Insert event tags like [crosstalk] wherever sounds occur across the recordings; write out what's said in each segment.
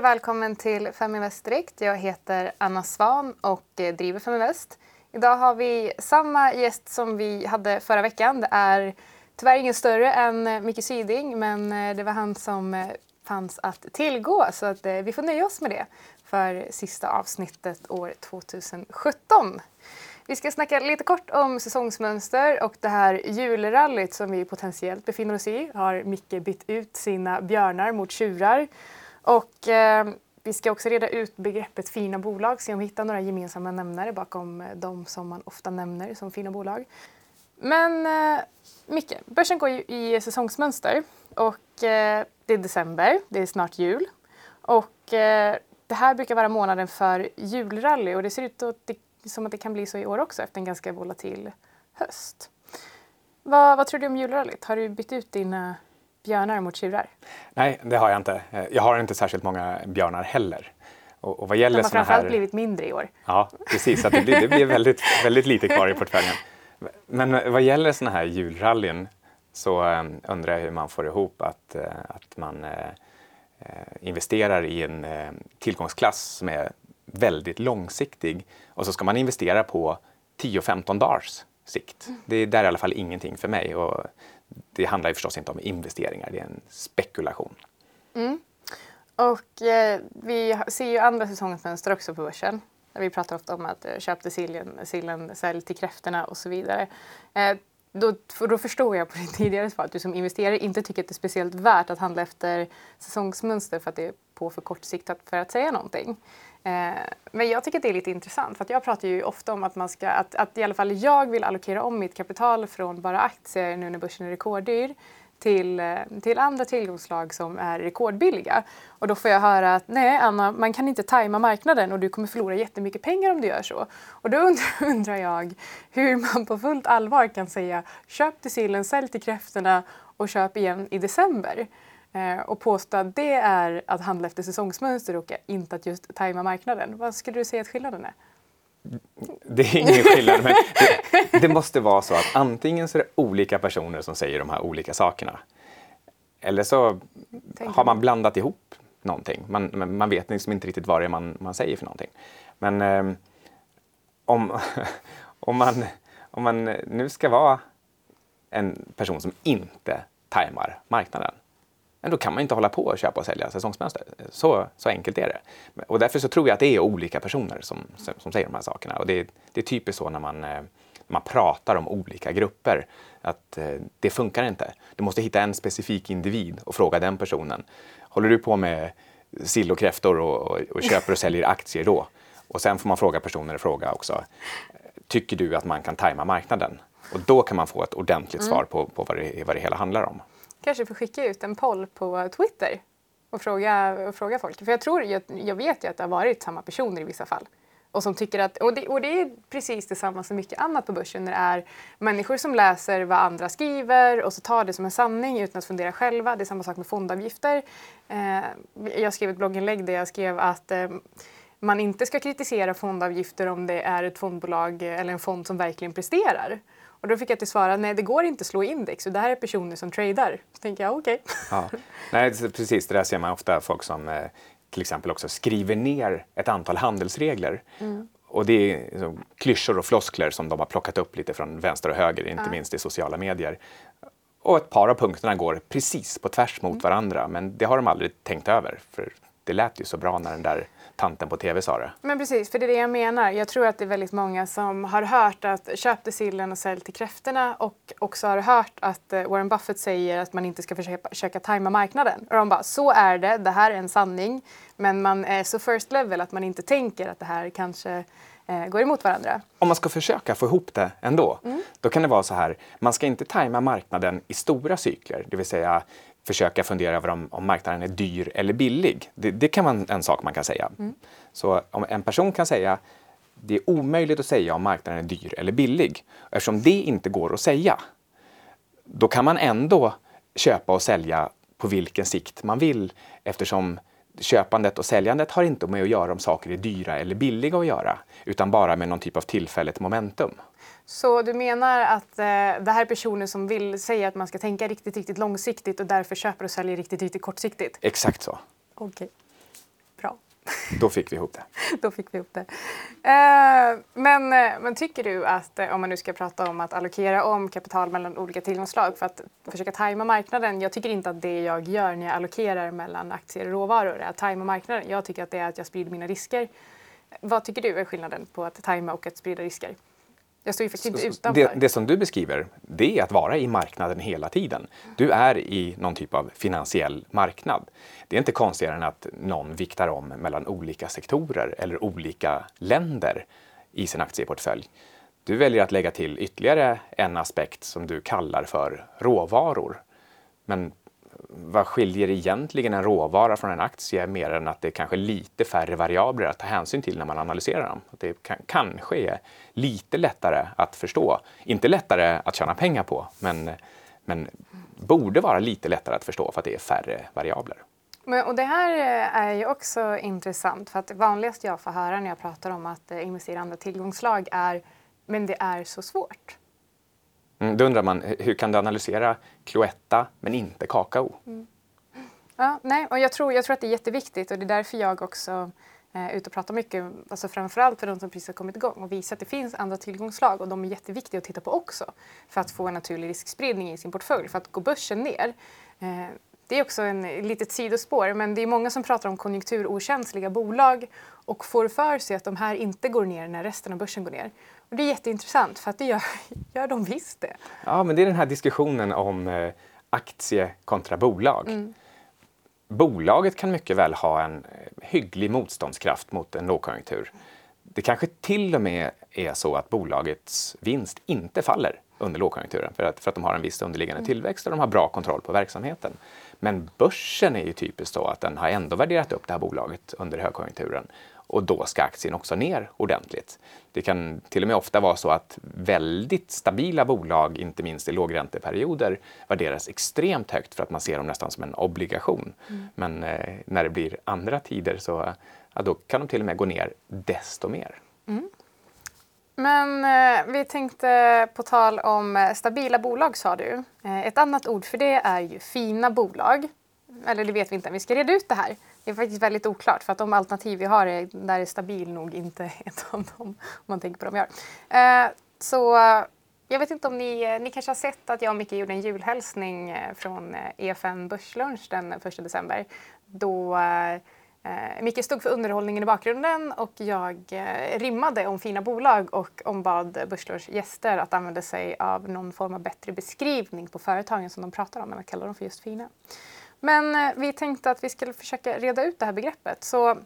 Och välkommen till Feminvest Direkt. Jag heter Anna Svan och eh, driver Feminvest. Idag har vi samma gäst som vi hade förra veckan. Det är tyvärr ingen större än eh, Micke Syding men eh, det var han som fanns att tillgå så att vi får nöja oss med det för sista avsnittet år 2017. Vi ska snacka lite kort om säsongsmönster och det här julrallyt som vi potentiellt befinner oss i. Har Micke bytt ut sina björnar mot tjurar. Och eh, vi ska också reda ut begreppet fina bolag, se om vi hittar några gemensamma nämnare bakom eh, de som man ofta nämner som fina bolag. Men eh, Micke, börsen går ju i säsongsmönster och eh, det är december, det är snart jul. Och eh, det här brukar vara månaden för julrally och det ser ut att det, som att det kan bli så i år också efter en ganska volatil höst. Vad, vad tror du om julrallyt? Har du bytt ut dina björnar mot tjurar? Nej, det har jag inte. Jag har inte särskilt många björnar heller. Och, och vad gäller De har framförallt här... blivit mindre i år. Ja, precis. Att det, blir, det blir väldigt, väldigt lite kvar i portföljen. Men vad gäller sådana här julrallyn så um, undrar jag hur man får ihop att, att man investerar i en tillgångsklass som är väldigt långsiktig och så ska man investera på 10-15 dagars sikt. Det är där i alla fall ingenting för mig. Och det handlar ju förstås inte om investeringar, det är en spekulation. Mm. Och eh, vi ser ju andra säsongsmönster också på börsen. Vi pratar ofta om att köpte köp till sillen, sillen, sälj till kräftorna och så vidare. Eh, då, då förstår jag på ditt tidigare svar att du som investerare inte tycker att det är speciellt värt att handla efter säsongsmönster för att det är på för kort sikt för att säga någonting. Eh, men jag tycker att det är lite intressant för att jag pratar ju ofta om att man ska, att, att i alla fall jag vill allokera om mitt kapital från bara aktier nu när börsen är rekorddyr till, eh, till andra tillgångsslag som är rekordbilliga. Och då får jag höra att nej Anna, man kan inte tajma marknaden och du kommer förlora jättemycket pengar om du gör så. Och då [laughs] undrar jag hur man på fullt allvar kan säga köp till sillen, sälj till kräftorna och köp igen i december. Eh, och påstå att det är att handla efter säsongsmönster och inte att just tajma marknaden. Vad skulle du säga att skillnaden är? Det är ingen skillnad, men det, det, måste vara så att antingen så är det olika personer som säger de här olika sakerna. Eller så har man blandat ihop någonting. Man, man vet liksom inte riktigt vad det är man, man säger för någonting. Men eh, om, [laughs] om, man, om man nu ska vara en person som inte tajmar marknaden men då kan man inte hålla på och köpa och sälja säsongsmönster. Så, så enkelt är det. Och därför så tror jag att det är olika personer som, som, som säger de här sakerna. Och det, det är typiskt så när man, eh, man pratar om olika grupper, att eh, det funkar inte. Du måste hitta en specifik individ och fråga den personen. Håller du på med sill och kräftor och, och, och köper och säljer aktier då? Och sen får man fråga personer i fråga också. Tycker du att man kan tajma marknaden? Och då kan man få ett ordentligt mm. svar på, på vad, det, vad det hela handlar om kanske får skicka ut en poll på Twitter och fråga, och fråga folk. För jag tror, jag, jag vet ju att det har varit samma personer i vissa fall. Och, som tycker att, och, det, och det är precis detsamma som mycket annat på börsen när det är människor som läser vad andra skriver och så tar det som en sanning utan att fundera själva. Det är samma sak med fondavgifter. Eh, jag skrev ett blogginlägg där jag skrev att eh, man inte ska kritisera fondavgifter om det är ett fondbolag eller en fond som verkligen presterar. Och då fick jag till svara nej det går inte att slå index och det här är personer som tradar. Så tänkte jag okej. Okay. Ja. Nej, precis, det där ser man ofta folk som eh, till exempel också skriver ner ett antal handelsregler. Mm. Och det är liksom, klyschor och floskler som de har plockat upp lite från vänster och höger, inte ja. minst i sociala medier. Och ett par av punkterna går precis på tvärs mot mm. varandra, men det har de aldrig tänkt över. För det lät ju så bra när den där tanten på tv sa det. Men precis, för det är det jag menar. Jag tror att det är väldigt många som har hört att köp till sillen och sälj till kräftorna och också har hört att eh, Warren Buffett säger att man inte ska försöka, försöka tajma marknaden. Och de bara, så är det, det här är en sanning. Men man är så first level att man inte tänker att det här kanske eh, går emot varandra. Om man ska försöka få ihop det ändå, mm. då kan det vara så här, man ska inte tajma marknaden i stora cykler, det vill säga försöka fundera över om, om marknaden är dyr eller billig. Det, det kan vara en sak man kan säga. Mm. Så om en person kan säga det är omöjligt att säga om marknaden är dyr eller billig. Eftersom det inte går att säga, då kan man ändå köpa och sälja på vilken sikt man vill eftersom köpandet och säljandet har inte med att göra om saker är dyra eller billiga att göra, utan bara med någon typ av tillfälligt momentum. Så du menar att eh, det här är personer som vill säga att man ska tänka riktigt, riktigt långsiktigt och därför köper och säljer riktigt, riktigt kortsiktigt? Exakt så. Okej. Då fick vi ihop det. [laughs] Då fick vi ihop det. Eh, men, eh, men tycker du att, eh, om man nu ska prata om att allokera om kapital mellan olika tillgångsslag för att försöka tajma marknaden. Jag tycker inte att det jag gör när jag allokerar mellan aktier och råvaror är att tajma marknaden. Jag tycker att det är att jag sprider mina risker. Vad tycker du är skillnaden på att tajma och att sprida risker? Jag står ju faktiskt inte utanför. Det, det, som du beskriver, det är att vara i marknaden hela tiden. Du är i någon typ av finansiell marknad. Det är inte konstigare än att någon viktar om mellan olika sektorer eller olika länder i sin aktieportfölj. Du väljer att lägga till ytterligare en aspekt som du kallar för råvaror. Men vad skiljer egentligen en råvara från en aktie mer än att det är kanske lite färre variabler att ta hänsyn till när man analyserar dem. Att det kan, kanske är lite lättare att förstå. Inte lättare att tjäna pengar på, men, men borde vara lite lättare att förstå för att det är färre variabler. Men, och det här eh, är ju också intressant för att det vanligaste jag får höra när jag pratar om att eh, investera i andra tillgångslag är men det är så svårt. Mm, då undrar man, hur kan du analysera Cloetta men inte kakao? Mm. Ja, nej, och jag tror, jag tror att det är jätteviktigt och det är därför jag också är eh, ute och pratar mycket, alltså framförallt för de som precis har kommit igång och visar att det finns andra tillgångslag och de är jätteviktiga att titta på också för att få en naturlig riskspridning i sin portfölj. För att gå börsen ner, eh, det är också en litet sidospår, men det är många som pratar om konjunkturokänsliga bolag och får för sig att de här inte går ner när resten av börsen går ner. Och det är jätteintressant för att det gör, [laughs] gör de visst det. Ja, men det är den här diskussionen om eh, aktie kontra bolag. Mm. Bolaget kan mycket väl ha en eh, hygglig motståndskraft mot en lågkonjunktur. Det kanske till och med är så att bolagets vinst inte faller under lågkonjunkturen för att, för att de har en viss underliggande mm. tillväxt och de har bra kontroll på verksamheten. Men börsen är ju typiskt så att den har ändå värderat upp det här bolaget under högkonjunkturen och då ska aktien också ner ordentligt. Det kan till och med ofta vara så att väldigt stabila bolag, inte minst i lågränteperioder, värderas extremt högt för att man ser dem nästan som en obligation. Mm. Men eh, när det blir andra tider så ja, då kan de till och med gå ner desto mer. Mm. Men eh, vi tänkte på tal om eh, stabila bolag sa du. Eh, ett annat ord för det är ju fina bolag. Eller det vet vi inte, vi ska reda ut det här. Det är faktiskt väldigt oklart för att de alternativ vi har är, där är stabil nog inte [laughs] ett av dem om man tänker på dem har. Eh, så jag vet inte om ni, eh, ni kanske har sett att jag och Micke gjorde en julhälsning eh, från e EFN Börslunch den 1 december. Då Eh, Micke stod för underhållningen i bakgrunden och jag eh, rimmade om fina bolag och ombad Börslunchs gäster att använda sig av någon form av bättre beskrivning på företagen som de pratar om än att kalla dem för just fina. Men eh, vi tänkte att vi skulle försöka reda ut det här begreppet. Så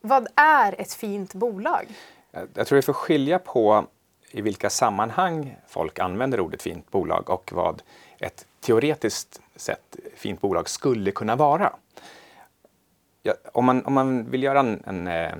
vad är ett fint bolag? Eh, jag tror vi får skilja på i vilka sammanhang folk använder ordet fint bolag och vad ett teoretiskt sett fint bolag skulle kunna vara. Ja, om, man, om man vill göra en, en eh,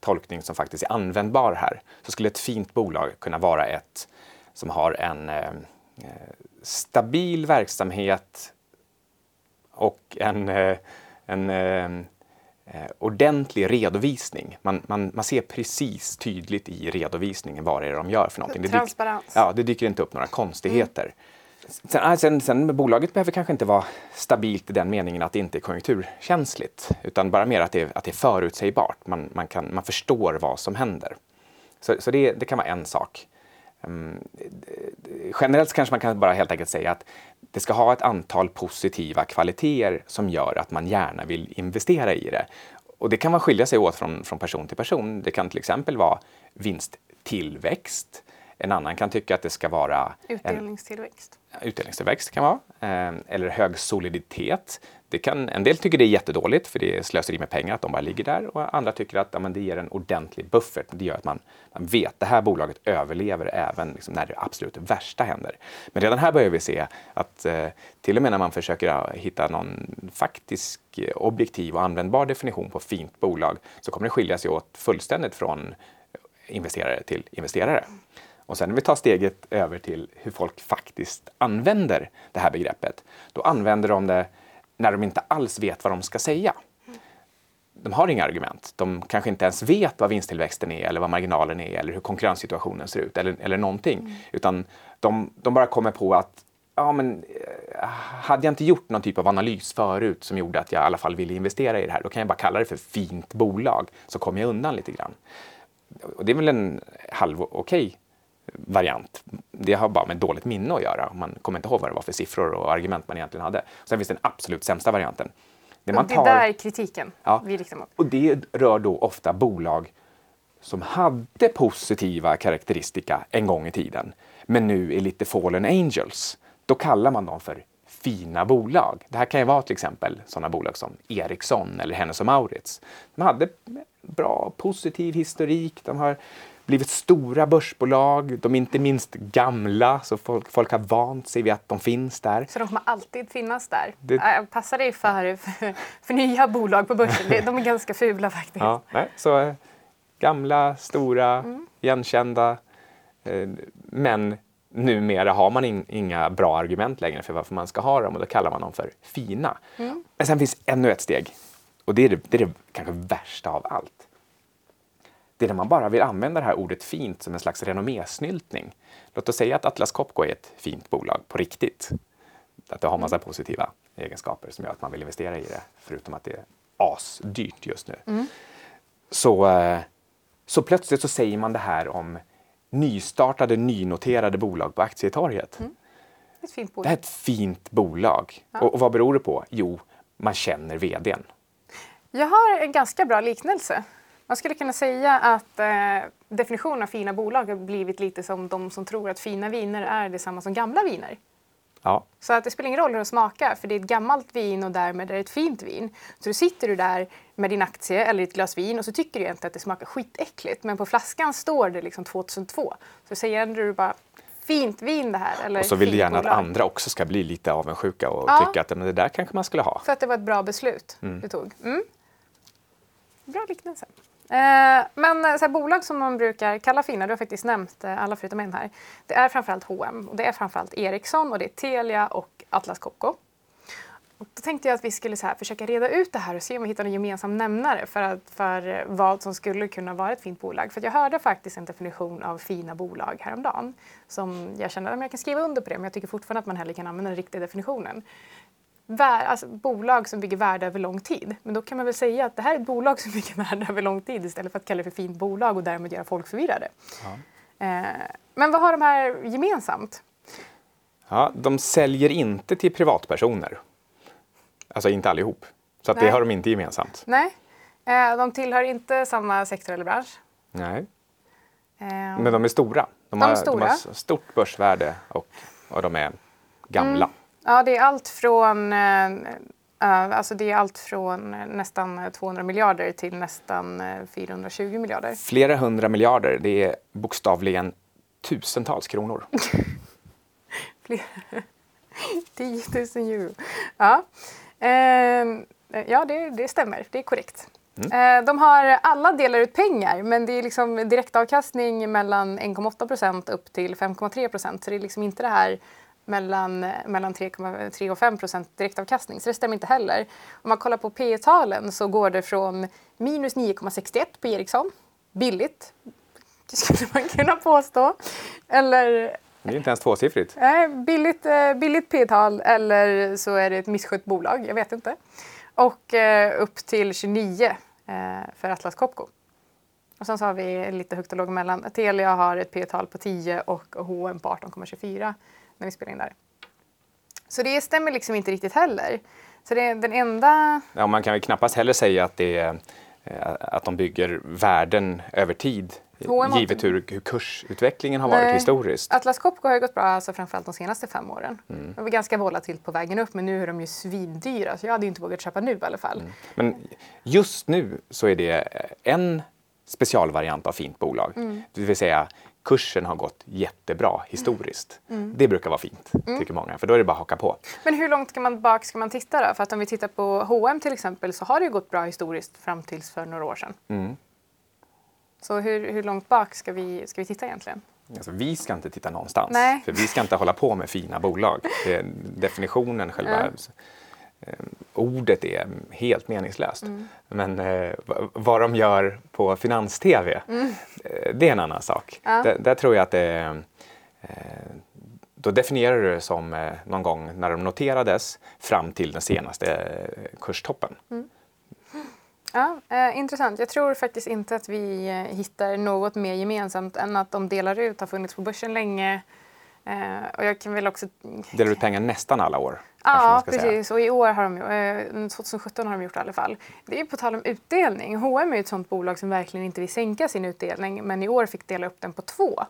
tolkning som faktiskt är användbar här så skulle ett fint bolag kunna vara ett som har en eh, eh stabil verksamhet och en, eh, en eh, eh, ordentlig redovisning. Man, man, man ser precis tydligt i redovisningen vad det är de gör för någonting. Det dyker, ja, det dyker inte upp några konstigheter. Mm. Sen, ah, sen, sen, bolaget behöver kanske inte vara stabilt i den meningen att det inte är konjunkturkänsligt, utan bara mer att det, att det är förutsägbart. Man, man, kan, man förstår vad som händer. Så, så det, det kan vara en sak. Um, generellt kanske man kan bara helt enkelt säga att det ska ha ett antal positiva kvaliteter som gör att man gärna vill investera i det. Och det kan man skilja sig åt från, från person till person. Det kan till exempel vara vinsttillväxt. En annan kan tycka att det ska vara utdelningstillväxt. En, utdelningstillväxt kan vara. Eh, eller hög soliditet. Det kan, en del tycker det är jättedåligt för det är slöseri med pengar att de bara ligger där och andra tycker att ja, men det ger en ordentlig buffert. Det gör att man, man vet att det här bolaget överlever även liksom, när det absolut värsta händer. Men redan här börjar vi se att eh, till och med när man försöker hitta någon faktisk objektiv och användbar definition på fint bolag så kommer det skilja sig åt fullständigt från investerare till investerare. Och sen när vi tar steget över till hur folk faktiskt använder det här begreppet, då använder de det när de inte alls vet vad de ska säga. De har inga argument. De kanske inte ens vet vad vinsttillväxten är eller vad marginalen är eller hur konkurrenssituationen ser ut eller, eller någonting. Mm. Utan de, de bara kommer på att ja, men, eh, hade jag inte gjort någon typ av analys förut som gjorde att jag i alla fall ville investera i det här, då kan jag bara kalla det för fint bolag, så kommer jag undan lite grann. Och det är väl en halv okej variant. Det har bara med dåligt minne att göra. Man kommer inte ihåg vad det var för siffror och argument man egentligen hade. Sen finns den absolut sämsta varianten. Det, man tar... det där är kritiken ja, vi riktar mot. Och det rör då ofta bolag som hade positiva karaktäristika en gång i tiden, men nu är lite fallen angels. Då kallar man dem för fina bolag. Det här kan ju vara till exempel sådana bolag som Ericsson eller Hennes Mauritz. De hade bra positiv historik. De har blivit stora börsbolag. De är inte minst gamla, så folk, folk har vant sig vid att de finns där. Så de kommer alltid finnas där? Det... Passar dig för, för, för, nya bolag på börsen. De är ganska fula faktiskt. Ja, nej, så eh, gamla, stora, mm. igenkända. Eh, men numera har man in, inga bra argument längre för varför man ska ha dem och då kallar man dem för fina. Mm. Men sen finns ännu ett steg och det är det, det är det kanske värsta av allt. Det är när man bara vill använda det här ordet fint som en slags renommésnyltning. Låt oss säga att Atlas Copco är ett fint bolag på riktigt. Att det har massa positiva egenskaper som gör att man vill investera i det, förutom att det är asdyrt just nu. Mm. Så, eh, så plötsligt så säger man det här om nystartade, nynoterade bolag på aktietorget. Mm. Ett fint bolag. Det här är ett fint bolag. Ja. Och, och, vad beror det på? Jo, man känner vdn. Jag har en ganska bra liknelse. Man skulle kunna säga att eh, definitionen av fina bolag har blivit lite som de som tror att fina viner är detsamma som gamla viner. Ja. Så att det spelar ingen roll hur de smakar, för det är ett gammalt vin och därmed är det ett fint vin. Så då sitter du där med din aktie eller ditt glas vin och så tycker du egentligen att det smakar skitäckligt, men på flaskan står det liksom 2002. Så säger du bara fint vin det här. Eller och så vill du gärna att andra också ska bli lite avundsjuka och ja. tycka att men det där kanske man skulle ha. För att det var ett bra beslut mm. du tog. Mm. Bra liknelse. Eh, men eh, så här, bolag som man brukar kalla fina, du har faktiskt nämnt eh, alla förutom en här. Det är framförallt H&M och det är framförallt Ericsson och det är Telia och Atlas Copco. Och då tänkte jag att vi skulle så här, försöka reda ut det här och se om vi hittar en gemensam nämnare för, att, för eh, vad som skulle kunna vara ett fint bolag. För jag hörde faktiskt en definition av fina bolag häromdagen som jag kände att jag kan skriva under på det men jag tycker fortfarande att man hellre kan använda den riktiga definitionen vär, alltså, bolag som bygger värde över lång tid. Men då kan man väl säga att det här är ett bolag som [laughs] bygger värde över lång tid istället för att kalla det för fint bolag och därmed göra folk förvirrade. Ja. Eh, men vad har de här gemensamt? Ja, de säljer inte till privatpersoner. Alltså inte allihop. Så det har de inte gemensamt. Nej. Eh, de tillhör inte samma sektor eller bransch. Nej. Eh, Men de är stora. De, de har, stora. de har stort börsvärde och, och de är gamla. Mm. Ja, det är allt från Uh, alltså det är allt från nästan 200 miljarder till nästan 420 miljarder. Flera hundra miljarder, det är bokstavligen tusentals kronor. [laughs] 10 000 euro. Ja, uh, ja det, det stämmer, det är korrekt. Mm. De har alla delar ut pengar men det är liksom direktavkastning mellan 1,8 procent upp till 5,3 procent. Så det är liksom inte det här mellan, mellan 3,3 och 5 procent direktavkastning, så det stämmer inte heller. Om man kollar på P talen så går det från minus 9,61 på Ericsson, billigt, det skulle man kunna påstå. Eller det är inte ens tvåsiffrigt. Nej, billigt, eh, billigt P-tal eller så är det ett misskött bolag, jag vet inte. Och eh, upp till 29 eh, för Atlas Copco. Och sen så har vi lite högt och lågt mellan. Telia har ett P-tal på 10 och H&M på 18,24 när vi spelar in där. Så det stämmer liksom inte riktigt heller. Så det är den enda... Ja, man kan väl knappast heller säga att, det är, eh, att de bygger värden över tid H&M givet hur, hur kursutvecklingen har Nej. varit historiskt. Atlas Copco har ju gått bra alltså framförallt de senaste fem åren. Mm. De var ganska volatilt på vägen upp men nu är de ju svindyra så jag hade inte vågat köpa nu i alla fall. Mm. Men just nu så är det en specialvariant av fint bolag. Mm. Det vill säga kursen har gått jättebra historiskt. Mm. Det brukar vara fint, mm. tycker många, för då är det bara att haka på. Men hur långt ska man bak ska man titta då? För att om vi tittar på H&M till exempel så har det ju gått bra historiskt fram tills för några år sedan. Mm. Så hur, hur långt bak ska vi, ska vi titta egentligen? Alltså, vi ska inte titta någonstans, Nej. för vi ska inte hålla på med fina bolag. Det är definitionen, själva mm. Ordet är helt meningslöst. Mm. Men eh, vad de gör på finans-tv, mm. eh, det är en annan sak. Ja. Där, tror jag att det, eh, då definierar du det som eh, någon gång när de noterades fram till den senaste eh, kurstoppen. Mm. Ja, eh, intressant. Jag tror faktiskt inte att vi eh, hittar något mer gemensamt än att de delar ut, har funnits på börsen länge. Eh, och jag kan väl också... Delar ut pengar nästan alla år? Ja, precis. Säga. Och i år har de, eh, 2017 har de gjort det i alla fall. Det är på tal om utdelning. H&M är ett sånt bolag som verkligen inte vill sänka sin utdelning men i år fick dela upp den på två.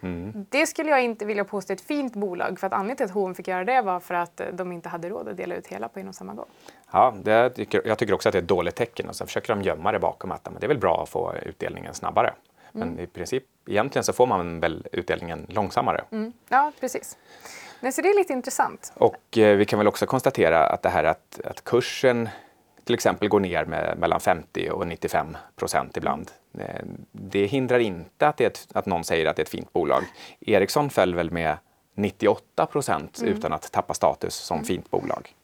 Mm. Det skulle jag inte vilja påstå är ett fint bolag för att anledningen till att H&M fick göra det var för att de inte hade råd att dela ut hela på och samma gång. Ja, det tycker, jag tycker också att det är ett dåligt tecken och så försöker de gömma det bakom att men det är väl bra att få utdelningen snabbare. Men mm. i princip, egentligen så får man väl utdelningen långsammare. Mm. Ja, precis. Nej, så det är lite intressant. Och eh, vi kan väl också konstatera att det här att, att kursen till exempel går ner med mellan 50 och 95 procent ibland. Eh, det hindrar inte att, det ett, att någon säger att det är ett fint bolag. Ericsson föll väl med 98 procent mm. utan att tappa status som mm. fint bolag.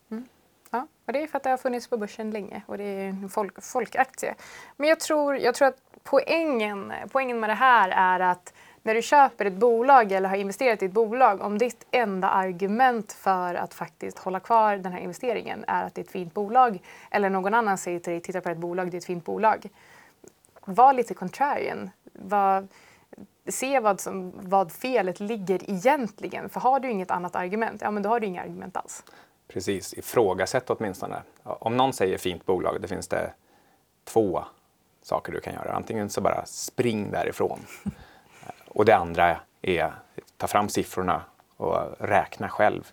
Och det är för att det har funnits på börsen länge och det är en folk, folkaktie. Men jag tror, jag tror att poängen, poängen med det här är att när du köper ett bolag eller har investerat i ett bolag, om ditt enda argument för att faktiskt hålla kvar den här investeringen är att det är ett fint bolag eller någon annan säger till dig, titta på ett bolag, det är ett fint bolag. Var lite contrarian. Var, se vad, som, vad felet ligger egentligen. För har du inget annat argument, ja men då har du inga argument alls. Precis, ifrågasätt åtminstone. Om någon säger fint bolag, det finns det två saker du kan göra. Antingen så bara spring därifrån. [laughs] Och det andra är ta fram siffrorna och räkna själv.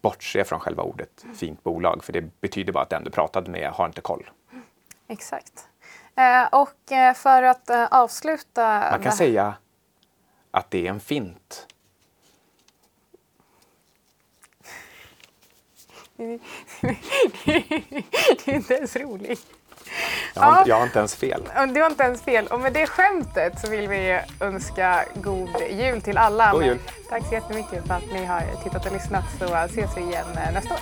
Bortse från själva ordet fint bolag, för det betyder bara att den du pratade med har inte koll. Exakt. Eh, och eh, för att eh, avsluta... Man kan säga att det är en fint. Det är inte ens roligt. Jag har, ja. jag har inte ens fel. Du har inte ens fel. Och med det skämtet så vill vi önska god jul till alla. God jul. Tack så jättemycket för att ni har tittat och lyssnat så ses vi igen nästa år.